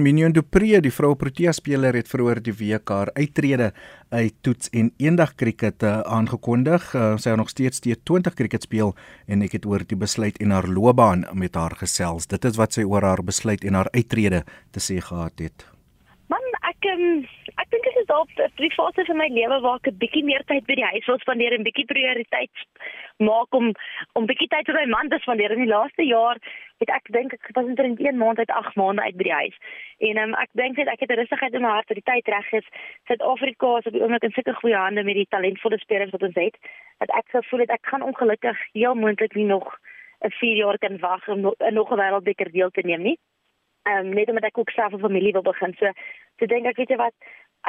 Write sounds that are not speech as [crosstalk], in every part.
Minion Dupree, die vroue Protea speler het vroeër die week haar uittrede uit toets en eendag kriket uh, aangekondig. Uh, sy het nog steeds die 20 kriket speel en ek het oor die besluit en haar loopbaan met haar gesels. Dit is wat sy oor haar besluit en haar uittrede te sê gehad het. Man, ek um, dink dit is dalk 'n fase van my lewe waar ek 'n bietjie meer tyd by die huis wil spandeer en bietjie prioriteit maak om om bietjie tyd met my man te spandeer. In die laaste jaar het ek dink ek was in 1 maand uit 8 maande uit by die huis. En um, ek dink net ek het 'n rustigheid in my hart dat die tyd reg is. Suid-Afrika is op die oomblik in sulke goeie hande met die talentvolle spelers wat ons het. Dat ek gevoel het ek gaan ongelukkig heel moontlik nie nog 'n 4 jaar kan wag om nog 'n nog 'n wêreldbeker deel te neem nie. Ehm um, net omdat ek ook self 'n familie wil begin. So, so dink ek weet jy wat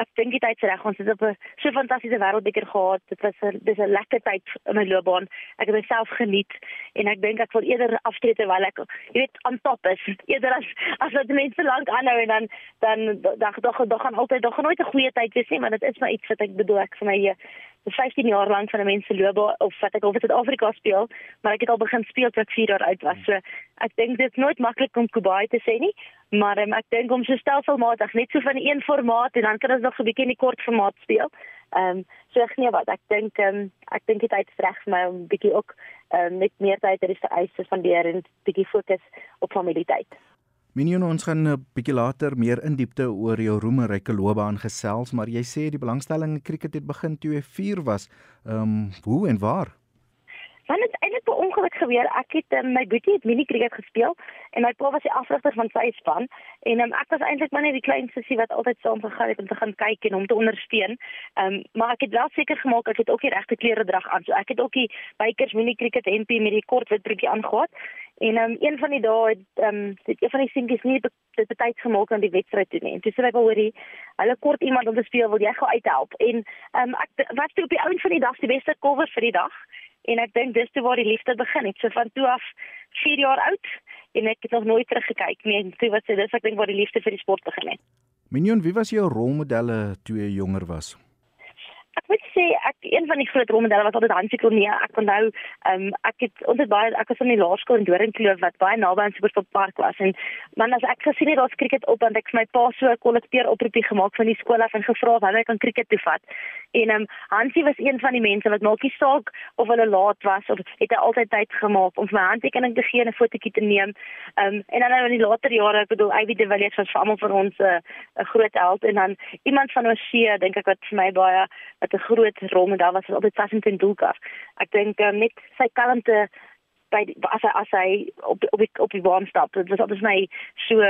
ek dink dit is reg ons het op 'n so fantastiese wêreldbeker gehad. Dit was 'n dis 'n lekker tyd in my loopbaan. Ek het myself geniet en ek dink ek wil eerder aftree terwyl ek jy weet aan top is. Eerder as as wat mense lank aanhou en dan dan dan dan dan gaan altyd dan gaan nooit 'n goeie tyd wees nie, want dit is maar iets wat ek bedoel ek vir my hier 15 jaar lank van 'n mens se loopbaan of wat ek al in Suid-Afrika speel, maar ek het al begin speel toe ek 4 jaar oud was. So ek dink dit is nooit maklik om Kubai te sê nie, maar um, ek dink om so stelselmatig net so van een formaat en dan kan ons nog 'n bietjie in die kort formaat speel. Ehm um, so ek nee wat ek dink ehm um, ek dink dit is reg vir my om bietjie ook ehm um, net meer tyd te hê vir spandeer en bietjie fokus op familietyd. Minion ons gaan 'n bietjie later meer in diepte oor jou roemryke loopbaan gesels, maar jy sê die belangstelling in cricket het begin toe jy 4 was. Ehm um, hoe en waar? Want dit eintlik per ongeluk gebeur. Ek het um, my boetie het mini cricket gespeel en my pa was die afrigter van sy span en um, ek was eintlik maar net die klein sussie wat altyd saam gegaan het om te gaan kyk en om te ondersteun. Ehm um, maar ek het wel seker gemaak ek het ook die regte klere drag aan. So ek het ook die bykers mini cricket hempie met die kort wit broekie aangetree En um, een van die dae het ehm um, het een van die seentjies nie dit betyds gemaak aan die wedstryd toe nie. En toe sê hy wel hoorie, hulle kort iemand om te speel, wil jy gou uithelp? En ehm um, ek wat toe op die ouend van die dag die beste cover vir die dag. En ek dink dis toe waar die liefde begin het. So van toe af 4 jaar oud en ek het nog nooit teruggekyk nie. En toe wat sê dis ek dink waar die liefde vir die sport begin het. Minion, wie was jou rolmodelle toe jy jonger was? Ek moet sê ek een van die groot rolmodelle was altyd Hansie Cornee. Ek onthou ehm um, ek het ons het baie ek was in die laerskool in Doringkloof wat baie naby aan Superstop Park was en man as ek gesien het daar's cricket op want ek vir my pa so 'n kollekteer oproepie gemaak van die skool af en gevra of hy kan cricket toe vat. En ehm um, Hansie was een van die mense wat maakie saak of hulle laat was of het hy altyd tyd gemaak om vir my handtekening te gee en 'n fotootjie te neem. Ehm um, en dan nou in die later jare, ek bedoel Ivy de Villiers was vir almal van ons 'n uh, groot held en dan iemand van ons see dink ek wat vir my baie wat 'n groot rolmodel was was altyd Sachin Tendulkar. Ek dink um, net sy kalmte by die, as hy as hy op op die, op die warm stap. Dit was altyd my so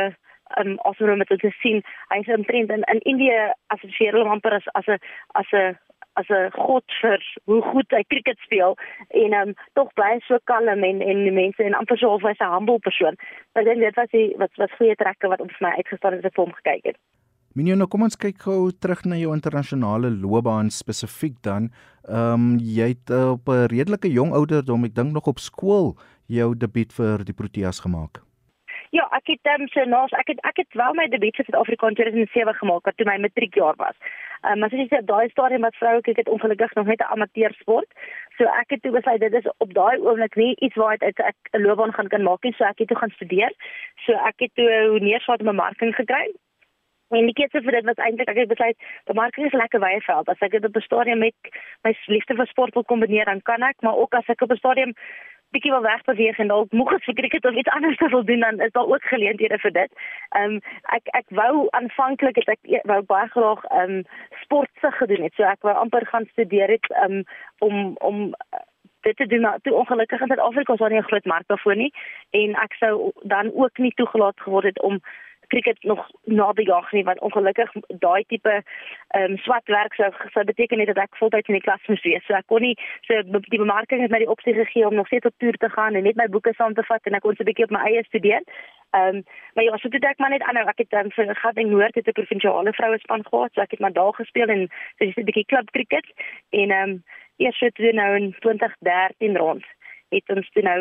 um awesome om dit te sien. Hy is omtrent in in Indië assosieer hulle amper as as 'n as 'n as 'n god vir hoe goed hy cricket speel en um tog bly so kalm en en die mense en amper so of hy's 'n humble persoon. Ek dink dit was die wat was goeie trekke wat op my uitgestaan het ek hom gekyk het. Minio, nou kom ons kyk gou terug na jou internasionale loopbaan spesifiek dan. Ehm um, jy het uh, op 'n redelike jong ouderdom, ek dink nog op skool, jou debuut vir die Proteas gemaak. Ja, ek het um, so nou, ek het ek het wel my debuut vir Suid-Afrika in 2007 gemaak, toe my matriekjaar was. Ehm um, maar soos jy sê, daai stadium wat vroue kyk het ongelukkig nog net 'n amateur sport. So ek het toe besluit dit is op daai oomblik nie iets waar ek 'n loopbaan gaan kan maak nie, so ek het toe gaan studeer. So ek het toe 'n neerslaat in bemarking gekry En die keuse vir dit was eintlik ek het besluit, bemarking is 'n lekker wye veld. As ek dit op 'n stadium met my liefde vir sport wil kombineer, dan kan ek, maar ook as ek op 'n stadium bietjie wil wegbeweeg en dalk moeg is vir cricket of iets anders wil doen, dan is daar ook geleenthede vir dit. Ehm um, ek ek wou aanvanklik het ek e, wou baie graag ehm um, sportsig gedoen het. So ek wou amper gaan studeer het um, om om dit te doen maar toe ongelukkig in Suid-Afrika was daar nie 'n groot mark daarvoor nie en ek sou dan ook nie toegelaat geword het om cricket nog na die jag nie want ongelukkig daai tipe ehm um, swart werk sou sou beteken dat ek voltyds in die klas moes wees. So ek kon nie so die bemarking het my die opsie gegee om nog steeds op toer te gaan en net my boeke saam te vat en ek kon so 'n bietjie op my eie studeer. Ehm um, maar ja, so dit ek maar net aanhou. Ek het dan vir Gauteng Noord het 'n provinsiale vroue span gehad. So ek het maar daar gespeel en so dis 'n bietjie klub cricket en ehm um, eers het toe nou in 2013 rond het ons toe nou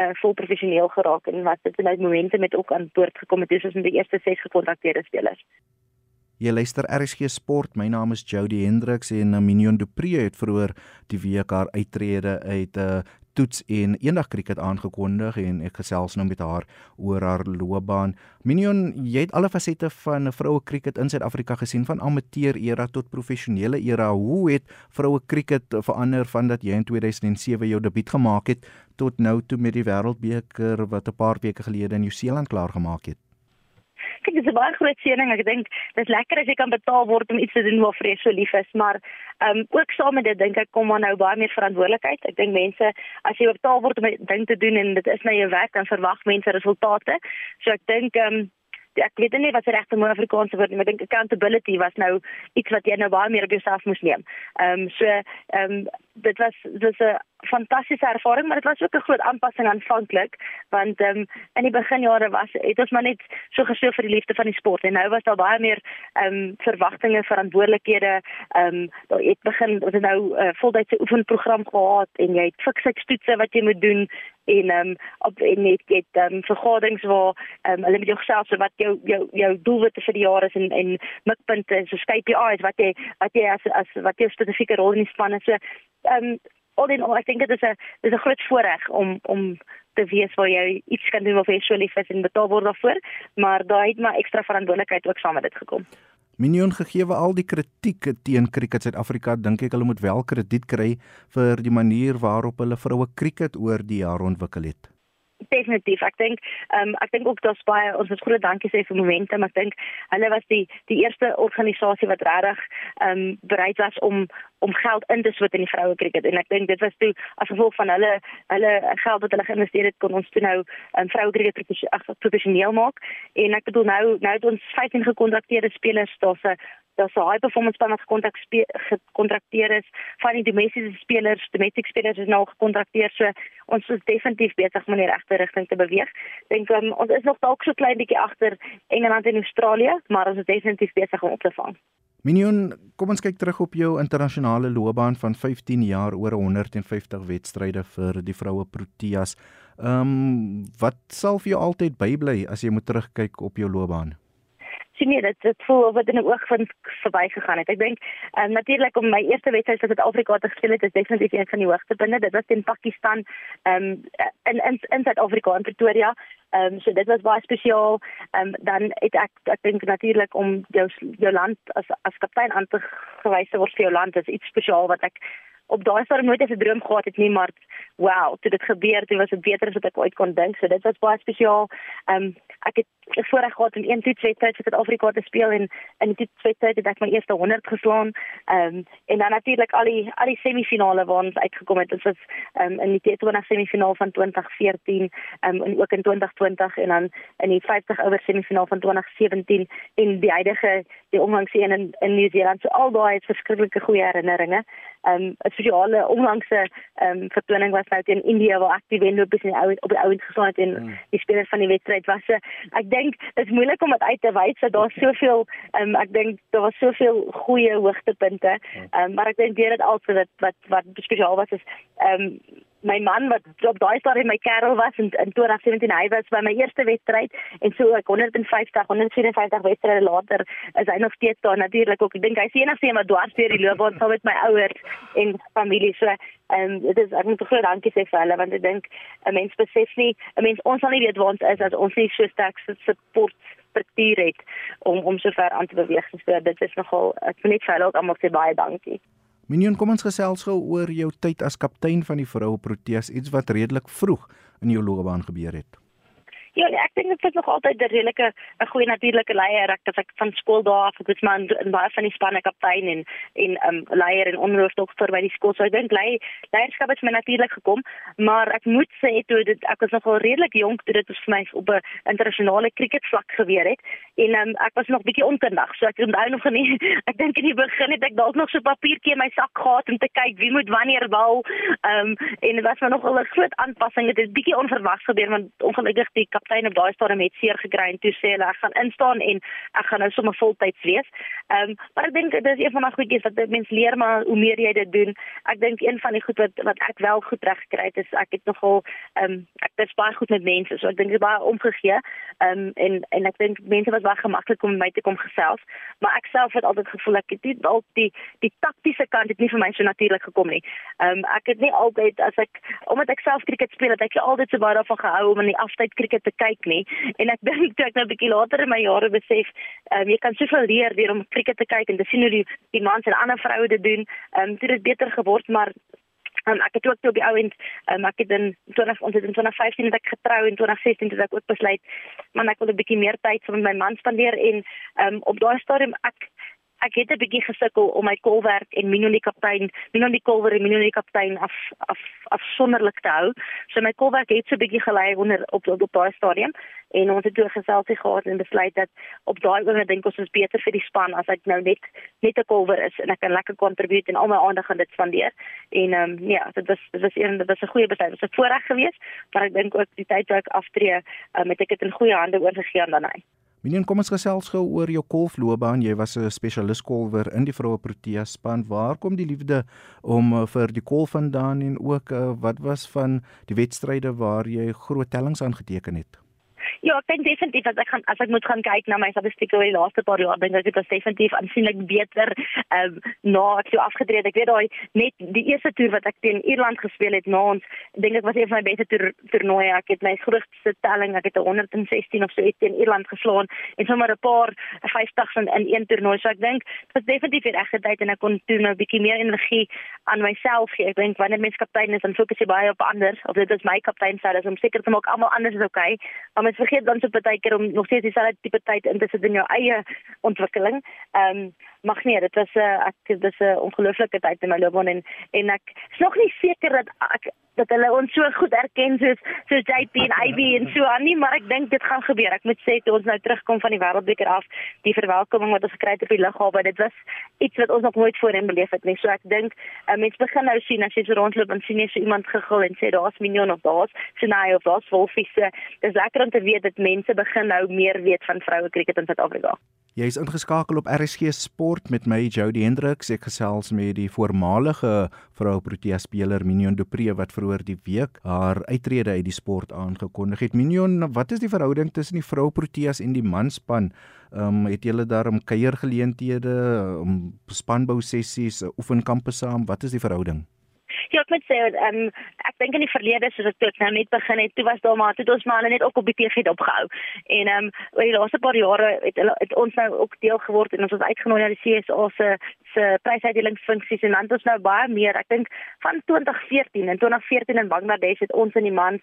uh, vol professioneel geraak en wat dit nou momente met ook aan boord gekom het, dis ons die eerste ses gekontrakteerde spelers. Jy luister RSG Sport. My naam is Jody Hendriks en Minion Dupree het vroeër die week haar uittrede uit 'n uh, toets en eendag krieket aangekondig en ek gesels nou met haar oor haar loopbaan. Minion, jy het alle fasette van vroue krieket in Suid-Afrika gesien van amateur era tot professionele era. Hoe het vroue krieket verander van dat jy in 2007 jou debuut gemaak het tot nou toe met die Wêreldbeker wat 'n paar weke gelede in Nieu-Seeland klaar gemaak het? Kyk dit is 'n baie groot seëning. Ek dink dis lekker as jy kan betaal word om iets te doen waarvoor jy so lief is, maar ehm um, ook saam met dit dink ek kom maar nou baie meer verantwoordelikheid. Ek dink mense as jy betaal word om 'n ding te doen en dit is na jou werk dan verwag mense resultate. So ek dink ehm um, ek weet nie wat se regte mooi Afrikaanse woord nie, maar ek dink accountability was nou iets wat jy nou baie meer op jouself moes neem. Ehm um, so ehm um, dit was dis 'n fantastiese ervaring, maar dit was ook 'n groot aanpassing aanvanklik, want ehm um, in die beginjare was het ons maar net so gesien vir die liefde van die sport en nou was daar baie meer ehm um, verwagtinge, verantwoordelikhede. Ehm um, daar het begin ons het nou 'n uh, voltydse oefenprogram gehad en jy het fiksekstoetse wat jy moet doen en ehm um, op en net get ehm um, vergaderings waar ehm um, hulle met jouself so wat jou jou jou doelwitte vir die jaar is en en mikpunte so KPI's wat jy wat jy as as wat jou spesifieke rol in die span is. So ehm um, al in al ek dink dit is 'n dis 'n groot voorreg om om te weet waar jy iets kan doen of jy so lief is en betaal word daarvoor, maar daai het maar ekstra verantwoordelikheid ook saam met dit gekom. Minion gegee al die kritiek teen Cricket Suid-Afrika, dink ek hulle moet wel krediet kry vir die manier waarop hulle vroue cricket oor die jare ontwikkel het definitief. Ek dink um, ek dink ook daar's baie ons moet groot dankie sê vir momentum. Ek dink hulle was die die eerste organisasie wat regtig um, bereid was om om geld in te sit in die vroue cricket en ek dink dit was toe as gevolg van hulle hulle geld wat hulle geïnvesteer het kon ons toe nou um, vroue cricket professioneel maak. En ek bedoel nou nou het ons 15 gekontrakteerde spelers daar's 'n daar's 'n high performance span wat gekontrakteer is van die domestiese spelers, domestic spelers is nou gekontrakteer. So ons is definitief besig om in die regte rigting te beweeg. Dink um, ons is nog dalk so klein bietjie agter Engeland en Australië, maar ons is definitief besig om op te vang. Minion, kom ons kyk terug op jou internasionale loopbaan van 15 jaar oor 150 wedstryde vir die vroue Proteas. Ehm um, wat sal vir jou altyd bybly as jy moet terugkyk op jou loopbaan? Sien nie dit dit voel of dit in 'n oog van verbygegaan het. Ek dink um, natuurlik om my eerste wedstryd vir Suid-Afrika te speel het is definitief een van die hoogtepunte. Dit was teen Pakistan um, in in in Suid-Afrika in Pretoria. Ehm um, so dit was baie spesiaal. Ehm um, dan het ek ek dink natuurlik om jou jou land as as kaptein aan te gewys te word vir jou land is iets spesiaal wat ek op daai stadium nooit 'n droom gehad het nie, maar wow, toe dit gebeur, toe was dit beter as wat ek ooit kon dink. So dit was baie spesiaal. Ehm um, ek het voorreg gehad om een toetswedstryd vir Suid-Afrika te speel en in die toetswedstryd het ek my eerste 100 geslaan. Ehm um, en dan natuurlik al die al die semifinale waar ons uitgekom het. Dit was ehm um, in die T20 semifinaal van 2014, ehm um, en ook in 2020 en dan in die 50 oor semifinaal van 2017 en die huidige die onlangse een in in Nieu-Seeland. So al daai is verskriklike goeie herinneringe. Ehm um, 'n spesiale onlangse ehm um, vertoning was nou teen India waar ek die wenloop is in die ou op die ouend geslaan het en mm. die spelers van die wedstryd was. Se ek dink dit is moeilik om dit uit te wys dat daar soveel um, ek dink daar was soveel goeie hoogtepunte. Um, maar ek dink dit also dat wat wat spesiaal was is um, my man wat op daai stadium my kerel was in, in 2017 hy was by my eerste wedstryd en so ek 150 154 wedstryde later is hy nog steeds daar natuurlik ook. Ek dink hy's enigste een wat dwars deur die loopbaan saam met my ouers en familie. So en dit is ek moet groot dankie sê vir hulle want ek dink 'n mens besef nie 'n mens ons sal nie weet waar ons is as ons nie so sterk support struktuur het om om so ver aan te beweeg. So dit is nogal ek wil net vir hulle ook almal sê baie dankie Minion, kom ons gesels gou oor jou tyd as kaptein van die vroue Proteas, iets wat redelik vroeg in jou loopbaan gebeur het. Ja, ek dink dit is nog altyd 'n redelike 'n goeie natuurlike leier. Ek het van skool daar af, ek was maar in baie van die spanne kaptein en en um leier en onderhoofdokter by die skool. So ek dink lei leierskap het my natuurlik gekom, maar ek moet sê toe dit ek was nogal redelik jonk toe dit vir my op 'n internasionale cricketvlak gebeur het en um ek was nog bietjie onkundig. So ek onthou nog nie. [laughs] Ek dink in die begin het ek dalk nog so 'n papiertjie in my sak gehad om te kyk wie moet wanneer bal. Um en dit was maar nogal 'n groot aanpassing. Dit het bietjie onverwags gebeur want ongelukkig die kap kaptein op daai stadium het seer gekry en toe sê hulle ek gaan instaan en ek gaan nou sommer voltyds wees. Ehm um, maar ek dink dit is een van daai goedjies wat mense leer maar hoe meer jy dit doen. Ek dink een van die goed wat wat ek wel goed reg gekry het is ek het nogal ehm um, ek is baie goed met mense. So ek dink dit baie omgegee. Ehm um, en en ek dink mense was baie gemaklik om met my te kom gesels, maar ek self het altyd gevoel ek het nie dalk die die taktiese kant het nie vir my so natuurlik gekom nie. Ehm um, ek het nie altyd as ek omdat ek self cricket speel het ek altyd so baie daarvan gehou om in die aftyd cricket te kyk nie en ek [laughs] dink toe ek nou 'n bietjie later in my jare besef ehm um, jy kan soveel leer deur om cricket te kyk en te sien hoe die die mans en ander vroue dit doen. Ehm um, dit het beter geword maar Um, ek het ook toe op die ou end, um, ek het in 20 ons het in 2015 het ek getrou en 2016 het ek ook besluit man ek wil 'n bietjie meer tyd saam met my man spandeer. En um, op daai stadium ek ek het 'n bietjie gesukkel om my kolwerk en Minno die kaptein, Minno die kolwer en Minno die kaptein af af afsonderlik te hou. So my kolwerk het so 'n bietjie gelei onder op op, op daai stadium en ons het toe geselsie gehad en besluit dat op daai oomblik dink ons is beter vir die span as ek nou net net 'n kolwer is en ek kan lekker contribute en al my aandag aan dit spandeer. En ehm um, ja, dit was dit was een dit was 'n goeie besluit. Dit was 'n voorreg geweest, maar ek dink ook die tyd wat ek aftree, um, het ek dit in goeie hande oorgegee aan Danai. Minien, kom ons gesels gou oor jou golfloopbaan. Jy was 'n spesialis golfer in die vroue Protea span. Waar kom die liefde om uh, vir die golf vandaan en ook uh, wat was van die wedstryde waar jy groot tellings aangeteken het? Ja, ek dink definitief as ek gaan as ek moet gaan kyk na my statistieke oor die laaste paar jaar, dink ek dit is definitief aansienlik beter ehm um, na ek so afgetree het. Ek weet daai net die eerste toer wat ek teen Ierland gespeel het na ons, dink ek was een van my beste toer, toernooie. Ek het my grootste telling, ek het 116 of so iets teen Ierland geslaan en sommer 'n paar 50s in, in een toernooi. So ek dink dit was definitief die regte tyd en ek kon toe nou 'n bietjie meer energie aan myself gee. Ek dink wanneer mens kaptein is, dan fokus jy baie op ander. Of dit is my kaptein sê, dis om seker te maak almal anders is okay. Maar mens vergeet dan so baie keer om nog steeds dieselfde tipe tyd in te sit in jou eie ontwikkeling. Ehm um, mag nie, dit was 'n uh, ek dis 'n ongelooflike tyd in my loopbaan en en ek is nog nie seker dat ek dat hulle ons so goed erken soos soos JP en IB en so aan nie, maar ek dink dit gaan gebeur. Ek moet sê toe ons nou terugkom van die Wêreldbeker af, die verwelkoming wat ons gekry het op die lughawe, dit was iets wat ons nog nooit voorheen beleef het nie. So ek dink uh, mense begin nou sien as jy so rondloop en sien jy so iemand gegil en sê daar's miljoen of daar's Sinai of daar's Wolfies. Dis lekker om te weet dat mense begin nou meer weet van vroue kriket in Suid-Afrika. Jy is ingeskakel op RSG Sport met my Jody Hendriks. Ek gesels met die voormalige vroue Protea speler Minion Dupree wat vroeër die week haar uittrede uit die sport aangekondig het. Minion, wat is die verhouding tussen die vroue Proteas en die manspan? Ehm um, het julle daarom kuiergeleenthede, um, spanbou sessies, oefenkampe saam? Wat is die verhouding? Ja, ek moet sê, ehm um, ek dink in die verlede soos ek toe nou net begin het, toe was daar maar toe ons maar net ook op die TV opgehou. En ehm um, oor die laaste paar jare het, het ons nou ook deel geword en ons was uitgenooi na die CSA se se prysuitdelingsfunksies en dan het ons nou baie meer. Ek dink van 2014 en 2014 in Bangladesh het ons in die mans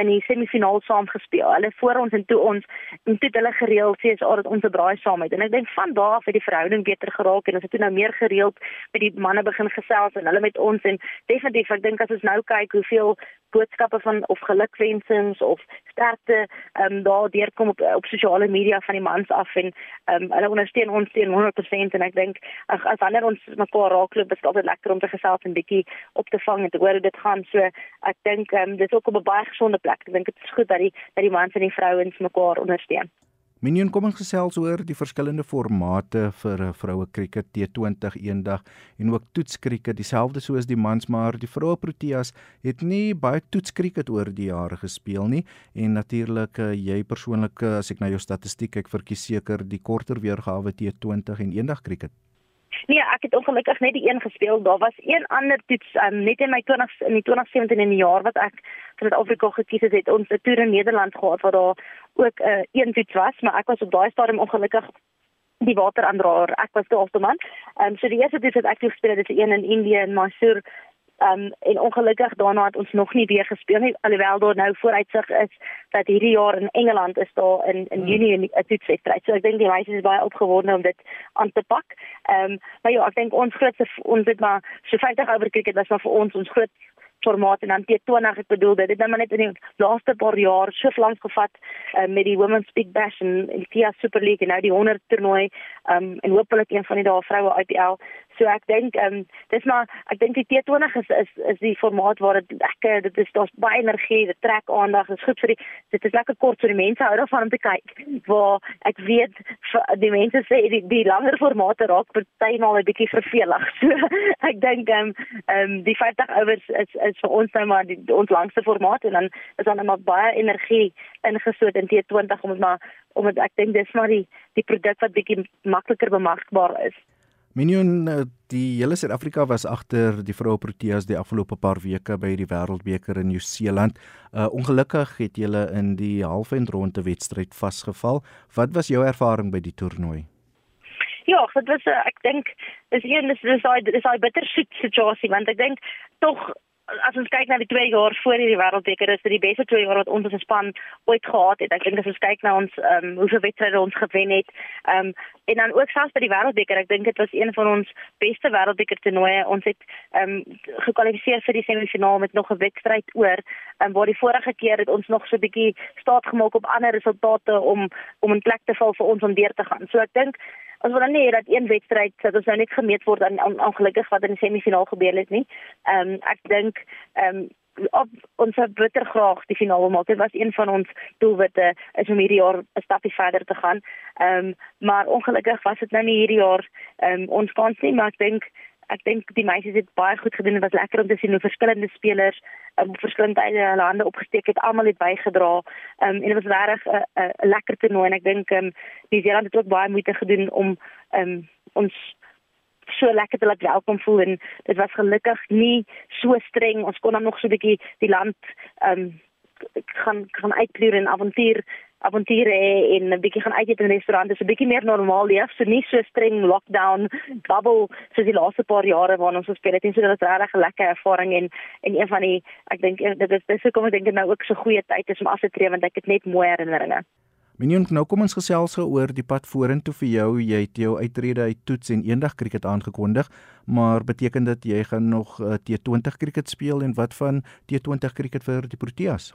in die semifinaal saam gespeel. Hulle voor ons en toe ons en toe hulle gereël al dat ons 'n braai saam het. En ek dink van daar af het die verhouding beter geraak en ons het toe nou meer gereeld met die manne begin gesels en hulle met ons en definitief ek dink as ons nou kyk hoeveel boodskappe van of gelukwensings of sterkte ehm um, daar deurkom op op sosiale media van die mans af en ehm um, hulle ondersteun ons teen 100% en ek dink as, as wanneer ons mekaar raakloop is dit altyd lekker om te gesels en bietjie op te vang en te hoor hoe dit gaan. So ek dink ehm um, dit is ook op 'n baie gesonde plek. Ek dink dit is goed dat die dat die mans en die vrouens mekaar ondersteun. Minion kom ons gesels oor die verskillende formate vir vroue krieket T20 eendag en ook toetskrieket dieselfde soos die mans maar die vroue Proteas het nie baie toetskrieket oor die jare gespeel nie en natuurlik eh, jy persoonlik eh, as ek na jou statistiek kyk verkies seker die korter weergawe T20 en eendag krieket Nee, ek het ongelukkig net die een gespeel. Daar was een ander toets um, net in my 20 in die 2017 in die jaar wat ek vir Suid-Afrika gekies het, het ons 'n toer in Nederland gehad waar daar ook 'n uh, een toets was, maar ek was op daai stadium ongelukkig die wateraandraer. Ek was te optoman. Ehm um, so die eerste toets wat ek gespeel het, is een in Indië in Mysore Um en ongelukkig daarna het ons nog nie weer gespeel nie alhoewel daar nou vooruitsig is dat hierdie jaar in Engeland is daar in in hmm. Junie 'n toetswedstryd. So ek dink die meisies is baie opgewonde om dit aan te pak. Um maar ja, ek dink ons grootste ons het maar so 50 oor cricket was maar vir ons ons groot formaat en dan T20 ek bedoel dit het nou net in die laaste paar jaar so lank gevat uh, met die Women's Big Bash en die TIA Super League en nou die 100 toernooi um, en hopelik een van die dae vroue IPL So ek dink ehm um, dis maar ek dink die T20 is is is die formaat waar dit lekker dit is daar's baie energie, dit trek aandag, is goed vir die dit is lekker kort so die mense hou daarvan om te kyk. Waar ek weet die mense sê die die langer formate raak partymal 'n bietjie vervelig. [laughs] So ek dink ehm um, ehm um, die 50 ouers is is vir ons nou maar die, ons langste formaat en dan is dan net baie energie ingesoot in T20 om dit maar om dit ek dink dis maar die die produk wat bietjie makliker bemarkbaar is. Minion eh, die hele Suid-Afrika was agter die vroue Proteas die afgelope paar weke by die Wêreldbeker in Nieu-Seeland. Uh ongelukkig het julle in die halfeindronde wedstryd vasgeval. Wat was jou ervaring by die toernooi? Ja, dit was uh, ek dink is een is dis daai dis daai bittersoet situasie want ek dink tog as ons kyk na die 2 jaar voor hierdie wêreldbeker is dit die beste 2 jaar wat ons as span ooit gehad het. Ek dink as ons kyk na ons ehm um, hoeveel wedstryde ons gewen het, ehm um, en dan ook selfs by die wêreldbeker, ek dink dit was een van ons beste wêreldbeker toernooie. Ons het ehm um, gekwalifiseer vir die semifinaal met nog 'n wedstryd oor. Ehm um, waar die vorige keer het ons nog so 'n bietjie staat gemaak op ander resultate om om 'n plek te val vir ons om deur te gaan. So ek dink ons wil nie hê dat een wedstryd dat ons nou net gemeet word aan ongelukkig wat in die semifinaal gebeur het nie. Ehm um, ek dink ehm um, op ons bitter graag die finale maak. Dit was een van ons doelwitte is om hierdie jaar 'n stapie verder te gaan. Ehm um, maar ongelukkig was dit nou nie hierdie jaar ehm um, ons kans nie, maar ek dink ek dink die meisies het baie goed gedoen. Dit was lekker om te sien hoe verskillende spelers um, verskillende hulle hande opgesteek het. Almal het bygedra. Um, en dit was regtig 'n uh, uh, lekker toernooi en ek dink um, die Zeeland het ook baie moeite gedoen om um, ons so lekker te laat welkom voel en dit was gelukkig nie so streng. Ons kon dan nog so 'n bietjie die land ehm um, gaan gaan uitploer en avontuur avonture en 'n bietjie gaan uit eet in restaurante, so 'n bietjie meer normaal leef, so nie so streng lockdown bubble soos die laaste paar jare waarna ons gespeel het nie. So dit was regtig 'n lekker ervaring en en een van die ek dink dit is dis hoekom ek dink dit nou ook so goeie tyd is om af te tree want ek het net mooi herinneringe. Minion, nou kom ons gesels oor die pad vorentoe vir jou. Jy het jou uittrede uit toets en eendag krieket aangekondig, maar beteken dit jy gaan nog uh, T20 krieket speel en wat van T20 krieket vir die Proteas?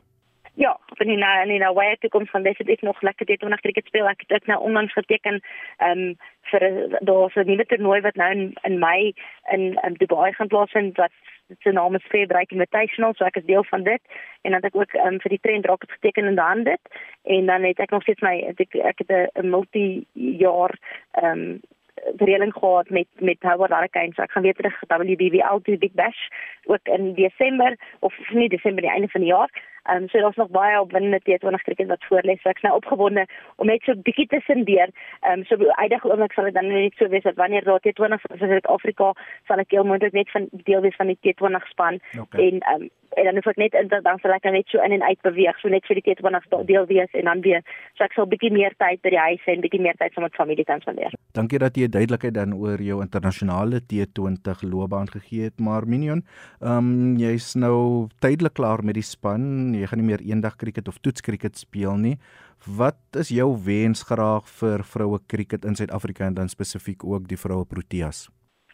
Ja, van die nou en nou waar ek kom van dit nog lekker dit om na cricket speel. Ek het nou onlangs geteken ehm um, vir daar's 'n nuwe toernooi wat nou in in Mei in in Dubai gaan plaasvind wat se naam is Fair Break Invitational, so ek is deel van dit en dan het ek ook um, vir die trend rocket geteken in daand dit en dan het ek nog steeds my ek ek het 'n multi jaar ehm um, reëling gehad met met Howard Hurricanes. Ek gaan weer terug WBBL to Big Bash ook in Desember of nie Desember die einde van die jaar. Ehm um, so daar's nog baie opwindende T20 krieket wat voorlê. So ek's nou opgewonde om net so bietjie tussen deur. Ehm um, so eindig oomblik sal dit dan net so wees dat wanneer daar T20 vir Suid-Afrika sal ek heel moontlik net van deel wees van die T20 span okay. en ehm um, en dan hoef ek net in dan sal ek net so in en uit beweeg so net vir die T20 deel wees en dan weer so ek sal bietjie meer tyd by die huis hê en bietjie meer tyd saam met familie kan spandeer. Dankie dat jy duidelikheid dan oor jou internasionale T20 loopbaan gegee het, maar Minion, ehm um, jy's nou tydelik klaar met die span jy gaan nie meer eendag krieket of toets krieket speel nie. Wat is jou wens graag vir vroue krieket in Suid-Afrika en dan spesifiek ook die vroue Proteas?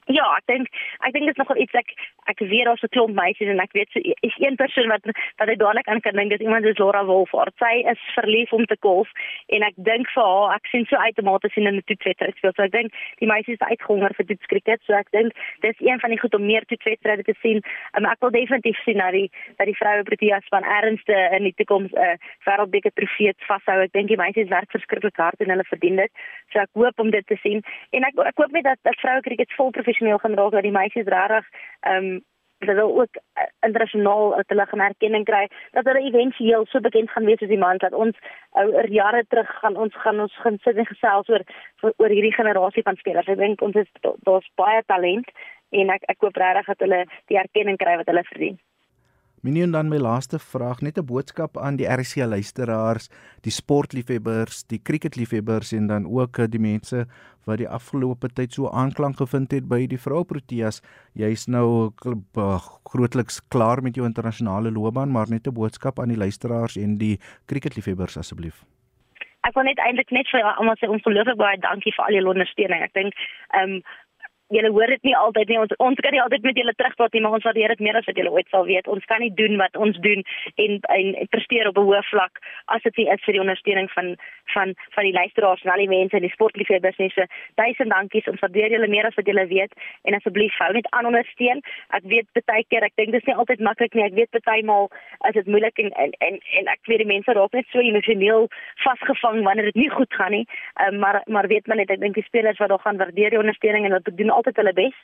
Ja, ek dink ek dink dit is nogal iets ek ek weet daar's 'n klomp meisies en ek weet so is een persoon wat wat ek dadelik aan kan dink dis iemand soos Laura Wolfhard. Sy is verlief om te golf en ek dink vir haar ek sien so outomaties sien in 'n toetswedstryd speel. So ek dink die meisies is uitgehonger vir toetskriket. So ek dink dis een van die goed om meer toetswedstryde te sien. Um, ek wil definitief sien dat die dat die vroue Proteas van ernste in die toekoms 'n uh, wêreldbeker trofee vashou. Ek dink die meisies werk verskriklik hard en hulle verdien dit. So ek hoop om dit te sien en ek ek hoop net dat dat vroue kriket vol professioneel gaan raak dat die meisies regtig ehm um, hulle ook uh, internasionaal dat hulle erkenning kry dat hulle éventueel so bekend gaan wees as die man dat ons oor uh, jare terug gaan ons gaan ons gaan sit en gesels oor oor hierdie generasie van spelers. Ek dink ons is daar's baie talent en ek ek hoop regtig dat hulle die erkenning kry wat hulle verdien Minien dan my laaste vraag, net 'n boodskap aan die RC luisteraars, die sportliefhebbers, die cricketliefhebbers en dan ook eh, die mense wat die afgelope tyd so aanklank gevind het by die vroue Proteas. Jy's nou grootliks klaar met jou internasionale loopbaan, maar net 'n boodskap aan die luisteraars en die cricketliefhebbers asseblief. Ek wil net eintlik net vir almal sê ongelooflik baie dankie vir al julle ondersteuning. Ek dink ehm um, julle hoor dit nie altyd nie. Ons ons kan nie altyd met julle terugpraat nie, maar ons waardeer dit meer as wat julle ooit sal weet. Ons kan nie doen wat ons doen en en, en presteer op 'n hoë vlak as dit nie is vir die ondersteuning van van van die luisteraars en al die mense in die sportliefhebbers nie. So duisend dankies. Ons waardeer julle meer as wat julle weet en asseblief hou net aan ondersteun. Ek weet baie keer, ek dink dis nie altyd maklik nie. Ek weet partymal is dit moeilik en en en, en ek weet die mense raak net so emosioneel vasgevang wanneer dit nie goed gaan nie. Um, maar maar weet maar net ek dink die spelers wat daar gaan waardeer die ondersteuning en wat doen altyd hulle bes.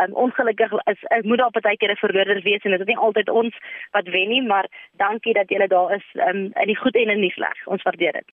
Um, ongelukkig is ek moet daar baie keer 'n verloorder wees en dit is nie altyd ons wat wen nie, maar dankie dat julle daar is um, in die goed en in die sleg. Ons waardeer dit.